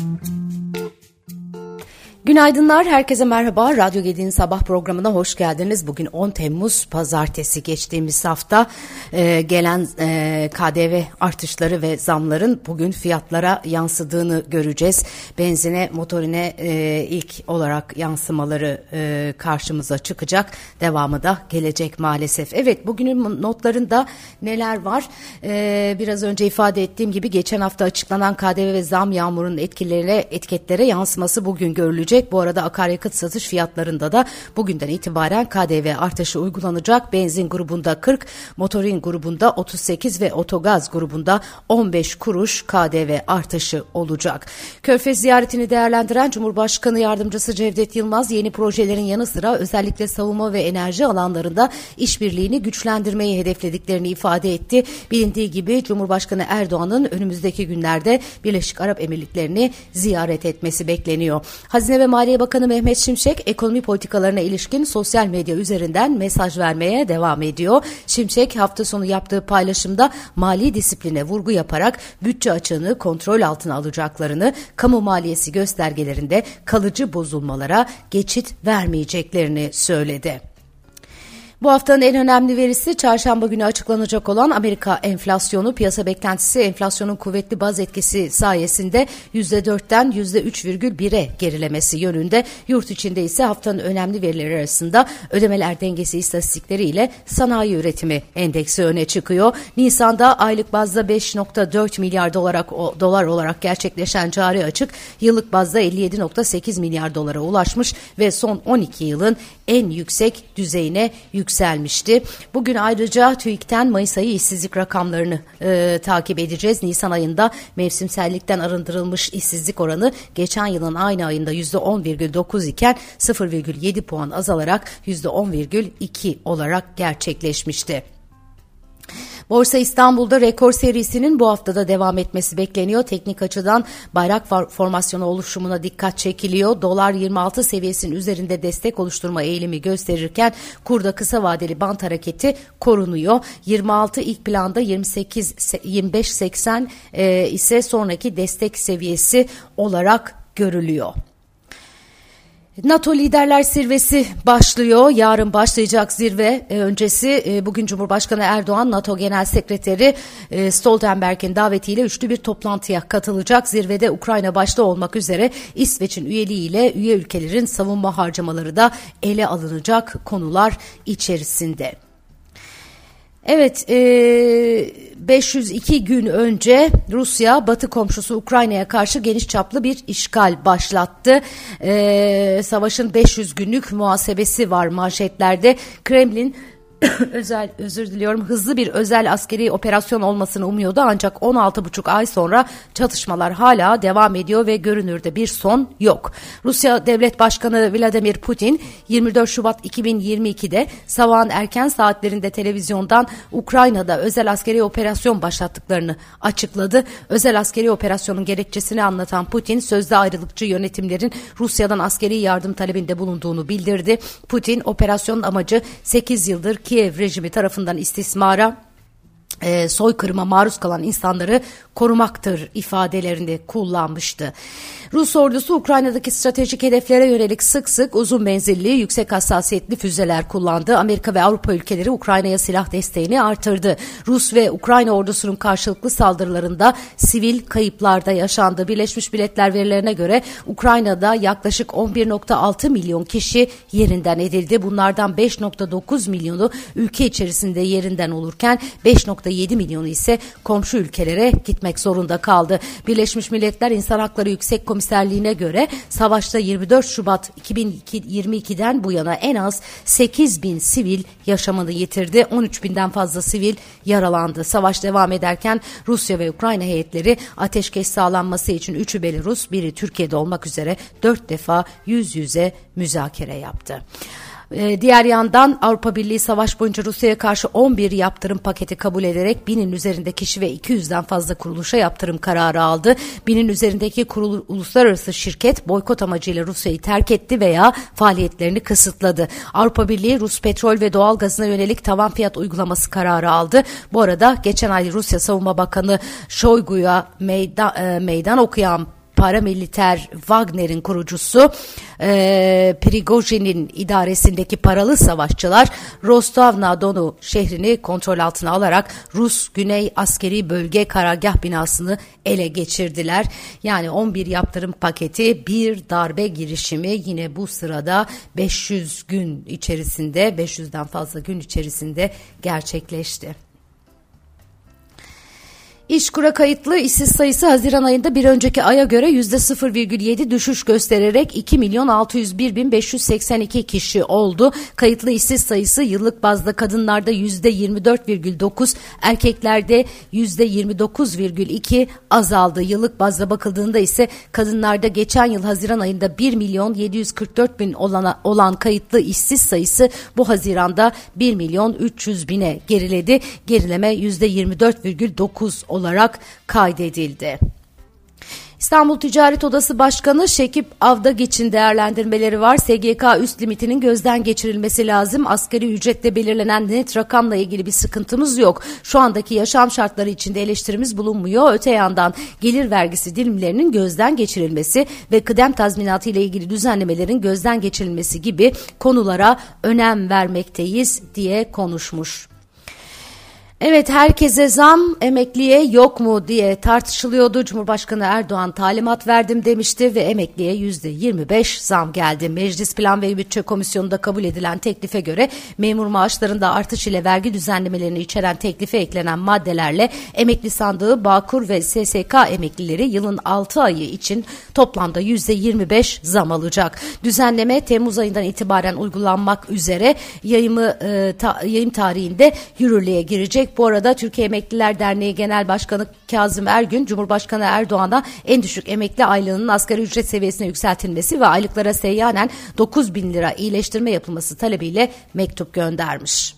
Mm-hmm. Günaydınlar, herkese merhaba. Radyo Gedi'nin sabah programına hoş geldiniz. Bugün 10 Temmuz Pazartesi geçtiğimiz hafta e, gelen e, KDV artışları ve zamların bugün fiyatlara yansıdığını göreceğiz. Benzine, motorine e, ilk olarak yansımaları e, karşımıza çıkacak. Devamı da gelecek maalesef. Evet, bugünün notlarında neler var? E, biraz önce ifade ettiğim gibi geçen hafta açıklanan KDV ve zam yağmurunun etkilerine, etiketlere yansıması bugün görülecek edilecek. Bu arada akaryakıt satış fiyatlarında da bugünden itibaren KDV artışı uygulanacak. Benzin grubunda 40, motorin grubunda 38 ve otogaz grubunda 15 kuruş KDV artışı olacak. Körfez ziyaretini değerlendiren Cumhurbaşkanı Yardımcısı Cevdet Yılmaz yeni projelerin yanı sıra özellikle savunma ve enerji alanlarında işbirliğini güçlendirmeyi hedeflediklerini ifade etti. Bilindiği gibi Cumhurbaşkanı Erdoğan'ın önümüzdeki günlerde Birleşik Arap Emirlikleri'ni ziyaret etmesi bekleniyor. Hazine ve Maliye Bakanı Mehmet Şimşek ekonomi politikalarına ilişkin sosyal medya üzerinden mesaj vermeye devam ediyor. Şimşek hafta sonu yaptığı paylaşımda mali disipline vurgu yaparak bütçe açığını kontrol altına alacaklarını, kamu maliyesi göstergelerinde kalıcı bozulmalara geçit vermeyeceklerini söyledi. Bu haftanın en önemli verisi çarşamba günü açıklanacak olan Amerika enflasyonu. Piyasa beklentisi enflasyonun kuvvetli baz etkisi sayesinde %4'ten %3,1'e gerilemesi yönünde. Yurt içinde ise haftanın önemli verileri arasında ödemeler dengesi istatistikleri ile sanayi üretimi endeksi öne çıkıyor. Nisan'da aylık bazda 5.4 milyar dolar, dolar olarak gerçekleşen cari açık yıllık bazda 57.8 milyar dolara ulaşmış ve son 12 yılın en yüksek düzeyine yükselmişti. Bugün ayrıca TÜİK'ten Mayıs ayı işsizlik rakamlarını e, takip edeceğiz. Nisan ayında mevsimsellikten arındırılmış işsizlik oranı geçen yılın aynı ayında %10,9 iken 0,7 puan azalarak %10,2 olarak gerçekleşmişti. Borsa İstanbul'da rekor serisinin bu haftada devam etmesi bekleniyor. Teknik açıdan bayrak formasyonu oluşumuna dikkat çekiliyor. Dolar 26 seviyesinin üzerinde destek oluşturma eğilimi gösterirken kurda kısa vadeli bant hareketi korunuyor. 26 ilk planda 28 25.80 e, ise sonraki destek seviyesi olarak görülüyor. NATO Liderler Zirvesi başlıyor. Yarın başlayacak zirve e, öncesi e, bugün Cumhurbaşkanı Erdoğan NATO Genel Sekreteri e, Stoltenberg'in davetiyle üçlü bir toplantıya katılacak. Zirvede Ukrayna başta olmak üzere İsveç'in üyeliğiyle üye ülkelerin savunma harcamaları da ele alınacak konular içerisinde. Evet, e, 502 gün önce Rusya Batı komşusu Ukrayna'ya karşı geniş çaplı bir işgal başlattı. E, savaşın 500 günlük muhasebesi var manşetlerde. Kremlin özel özür diliyorum hızlı bir özel askeri operasyon olmasını umuyordu ancak 16,5 ay sonra çatışmalar hala devam ediyor ve görünürde bir son yok. Rusya Devlet Başkanı Vladimir Putin 24 Şubat 2022'de sabahın erken saatlerinde televizyondan Ukrayna'da özel askeri operasyon başlattıklarını açıkladı. Özel askeri operasyonun gerekçesini anlatan Putin sözde ayrılıkçı yönetimlerin Rusya'dan askeri yardım talebinde bulunduğunu bildirdi. Putin operasyonun amacı 8 yıldır Kiev rejimi tarafından istismara e, soykırıma maruz kalan insanları korumaktır ifadelerini kullanmıştı. Rus ordusu Ukrayna'daki stratejik hedeflere yönelik sık sık uzun menzilli, yüksek hassasiyetli füzeler kullandı. Amerika ve Avrupa ülkeleri Ukrayna'ya silah desteğini artırdı. Rus ve Ukrayna ordusunun karşılıklı saldırılarında sivil kayıplarda yaşandı. Birleşmiş Milletler verilerine göre Ukrayna'da yaklaşık 11.6 milyon kişi yerinden edildi. Bunlardan 5.9 milyonu ülke içerisinde yerinden olurken 5.7 milyonu ise komşu ülkelere gitmek zorunda kaldı. Birleşmiş Milletler İnsan Hakları Yüksek Komiserliğine göre savaşta 24 Şubat 2022'den bu yana en az 8 bin sivil yaşamını yitirdi. 13 binden fazla sivil yaralandı. Savaş devam ederken Rusya ve Ukrayna heyetleri ateşkes sağlanması için üçü Belarus, biri Türkiye'de olmak üzere dört defa yüz yüze müzakere yaptı. E, diğer yandan Avrupa Birliği savaş boyunca Rusya'ya karşı 11 yaptırım paketi kabul ederek binin üzerinde kişi ve 200'den fazla kuruluşa yaptırım kararı aldı. Binin üzerindeki kurul, uluslararası şirket boykot amacıyla Rusya'yı terk etti veya faaliyetlerini kısıtladı. Avrupa Birliği Rus petrol ve doğal gazına yönelik tavan fiyat uygulaması kararı aldı. Bu arada geçen ay Rusya Savunma Bakanı Shoigu'ya meydan, e, meydan okuyan paramiliter Wagner'in kurucusu e, Prigojin'in idaresindeki paralı savaşçılar Rostov-na-Donu şehrini kontrol altına alarak Rus Güney Askeri Bölge Karargah binasını ele geçirdiler. Yani 11 yaptırım paketi bir darbe girişimi yine bu sırada 500 gün içerisinde 500'den fazla gün içerisinde gerçekleşti. İşkura kayıtlı işsiz sayısı Haziran ayında bir önceki aya göre %0,7 düşüş göstererek 2 milyon 601 bin 582 kişi oldu. Kayıtlı işsiz sayısı yıllık bazda kadınlarda %24,9, erkeklerde %29,2 azaldı. Yıllık bazda bakıldığında ise kadınlarda geçen yıl Haziran ayında 1 milyon 744 bin olan, olan kayıtlı işsiz sayısı bu Haziran'da 1 milyon 300 bine geriledi. Gerileme %24,9 olarak olarak kaydedildi. İstanbul Ticaret Odası Başkanı Şekip Avdagiç'in değerlendirmeleri var. SGK üst limitinin gözden geçirilmesi lazım. Asgari ücretle belirlenen net rakamla ilgili bir sıkıntımız yok. Şu andaki yaşam şartları içinde eleştirimiz bulunmuyor. Öte yandan gelir vergisi dilimlerinin gözden geçirilmesi ve kıdem tazminatı ile ilgili düzenlemelerin gözden geçirilmesi gibi konulara önem vermekteyiz diye konuşmuş. Evet herkese zam emekliye yok mu diye tartışılıyordu. Cumhurbaşkanı Erdoğan talimat verdim demişti ve emekliye yüzde 25 zam geldi. Meclis Plan ve Bütçe Komisyonu'nda kabul edilen teklife göre memur maaşlarında artış ile vergi düzenlemelerini içeren teklife eklenen maddelerle emekli sandığı Bağkur ve SSK emeklileri yılın 6 ayı için toplamda yüzde 25 zam alacak. Düzenleme Temmuz ayından itibaren uygulanmak üzere yayımı e, ta, yayım tarihinde yürürlüğe girecek bu arada Türkiye Emekliler Derneği Genel Başkanı Kazım Ergün, Cumhurbaşkanı Erdoğan'a en düşük emekli aylığının asgari ücret seviyesine yükseltilmesi ve aylıklara seyyanen 9 bin lira iyileştirme yapılması talebiyle mektup göndermiş.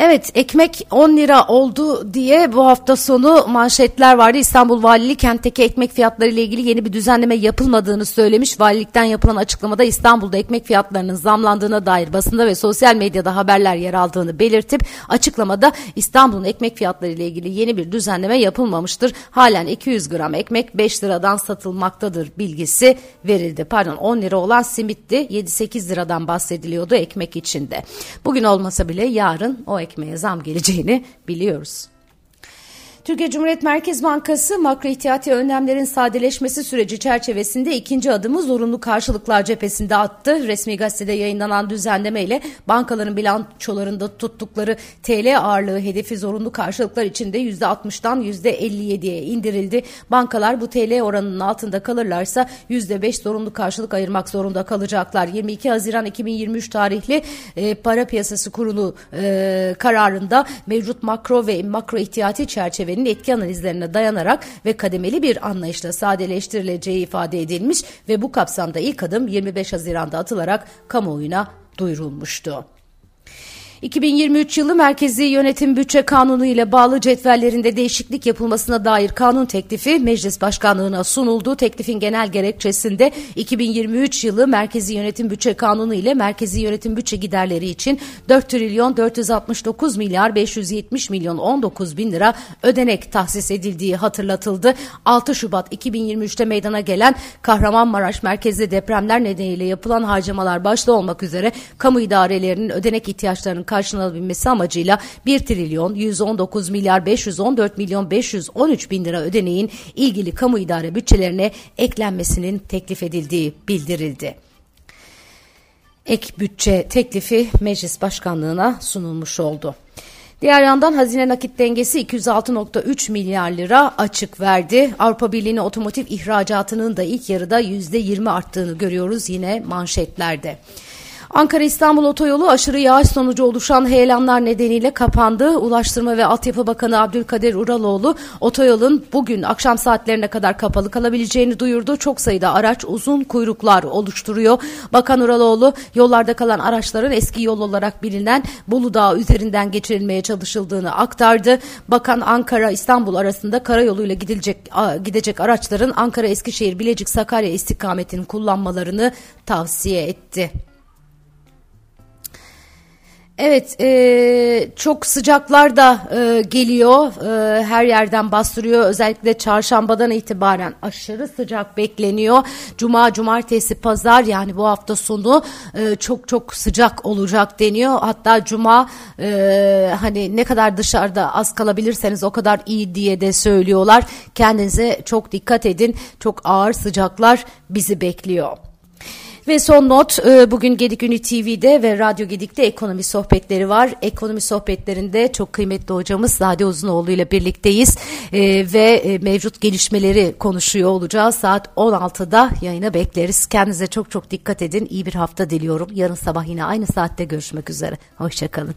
Evet ekmek 10 lira oldu diye bu hafta sonu manşetler vardı. İstanbul Valiliği kentteki ekmek fiyatları ile ilgili yeni bir düzenleme yapılmadığını söylemiş. Valilikten yapılan açıklamada İstanbul'da ekmek fiyatlarının zamlandığına dair basında ve sosyal medyada haberler yer aldığını belirtip açıklamada İstanbul'un ekmek fiyatları ile ilgili yeni bir düzenleme yapılmamıştır. Halen 200 gram ekmek 5 liradan satılmaktadır bilgisi verildi. Pardon 10 lira olan simitti 7-8 liradan bahsediliyordu ekmek içinde. Bugün olmasa bile yarın o ekmek ekmeğe zam geleceğini biliyoruz. Türkiye Cumhuriyet Merkez Bankası makro ihtiyati önlemlerin sadeleşmesi süreci çerçevesinde ikinci adımı zorunlu karşılıklar cephesinde attı. Resmi gazetede yayınlanan düzenleme ile bankaların bilançolarında tuttukları TL ağırlığı hedefi zorunlu karşılıklar içinde %60'dan %57'ye indirildi. Bankalar bu TL oranının altında kalırlarsa %5 zorunlu karşılık ayırmak zorunda kalacaklar. 22 Haziran 2023 tarihli e, para piyasası kurulu e, kararında mevcut makro ve makro ihtiyati çerçevenin ülkenin etki analizlerine dayanarak ve kademeli bir anlayışla sadeleştirileceği ifade edilmiş ve bu kapsamda ilk adım 25 Haziran'da atılarak kamuoyuna duyurulmuştu. 2023 yılı Merkezi Yönetim Bütçe Kanunu ile bağlı cetvellerinde değişiklik yapılmasına dair kanun teklifi Meclis Başkanlığına sunuldu. Teklifin genel gerekçesinde 2023 yılı Merkezi Yönetim Bütçe Kanunu ile Merkezi Yönetim Bütçe giderleri için 4 trilyon 469 milyar 570 milyon 19 bin lira ödenek tahsis edildiği hatırlatıldı. 6 Şubat 2023'te meydana gelen Kahramanmaraş merkezli depremler nedeniyle yapılan harcamalar başta olmak üzere kamu idarelerinin ödenek ihtiyaçlarının karşılanabilmesi amacıyla 1 trilyon 119 milyar 514 milyon 513 bin lira ödeneğin ilgili kamu idare bütçelerine eklenmesinin teklif edildiği bildirildi. Ek bütçe teklifi meclis başkanlığına sunulmuş oldu. Diğer yandan hazine nakit dengesi 206.3 milyar lira açık verdi. Avrupa Birliği'nin otomotiv ihracatının da ilk yarıda %20 arttığını görüyoruz yine manşetlerde. Ankara-İstanbul otoyolu aşırı yağış sonucu oluşan heyelanlar nedeniyle kapandı. Ulaştırma ve Altyapı Bakanı Abdülkadir Uraloğlu otoyolun bugün akşam saatlerine kadar kapalı kalabileceğini duyurdu. Çok sayıda araç uzun kuyruklar oluşturuyor. Bakan Uraloğlu yollarda kalan araçların eski yol olarak bilinen Bolu Dağı üzerinden geçirilmeye çalışıldığını aktardı. Bakan Ankara-İstanbul arasında karayoluyla gidilecek gidecek araçların Ankara, Eskişehir, Bilecik, Sakarya istikametini kullanmalarını tavsiye etti. Evet, e, çok sıcaklar da e, geliyor, e, her yerden bastırıyor. Özellikle çarşambadan itibaren aşırı sıcak bekleniyor. Cuma, cumartesi, pazar yani bu hafta sonu e, çok çok sıcak olacak deniyor. Hatta cuma e, hani ne kadar dışarıda az kalabilirseniz o kadar iyi diye de söylüyorlar. Kendinize çok dikkat edin. Çok ağır sıcaklar bizi bekliyor. Ve son not e, bugün Gedik Ünlü TV'de ve Radyo Gedik'te ekonomi sohbetleri var. Ekonomi sohbetlerinde çok kıymetli hocamız Zade Uzunoğlu ile birlikteyiz e, ve e, mevcut gelişmeleri konuşuyor olacağız. Saat 16'da yayına bekleriz. Kendinize çok çok dikkat edin. İyi bir hafta diliyorum. Yarın sabah yine aynı saatte görüşmek üzere. Hoşçakalın.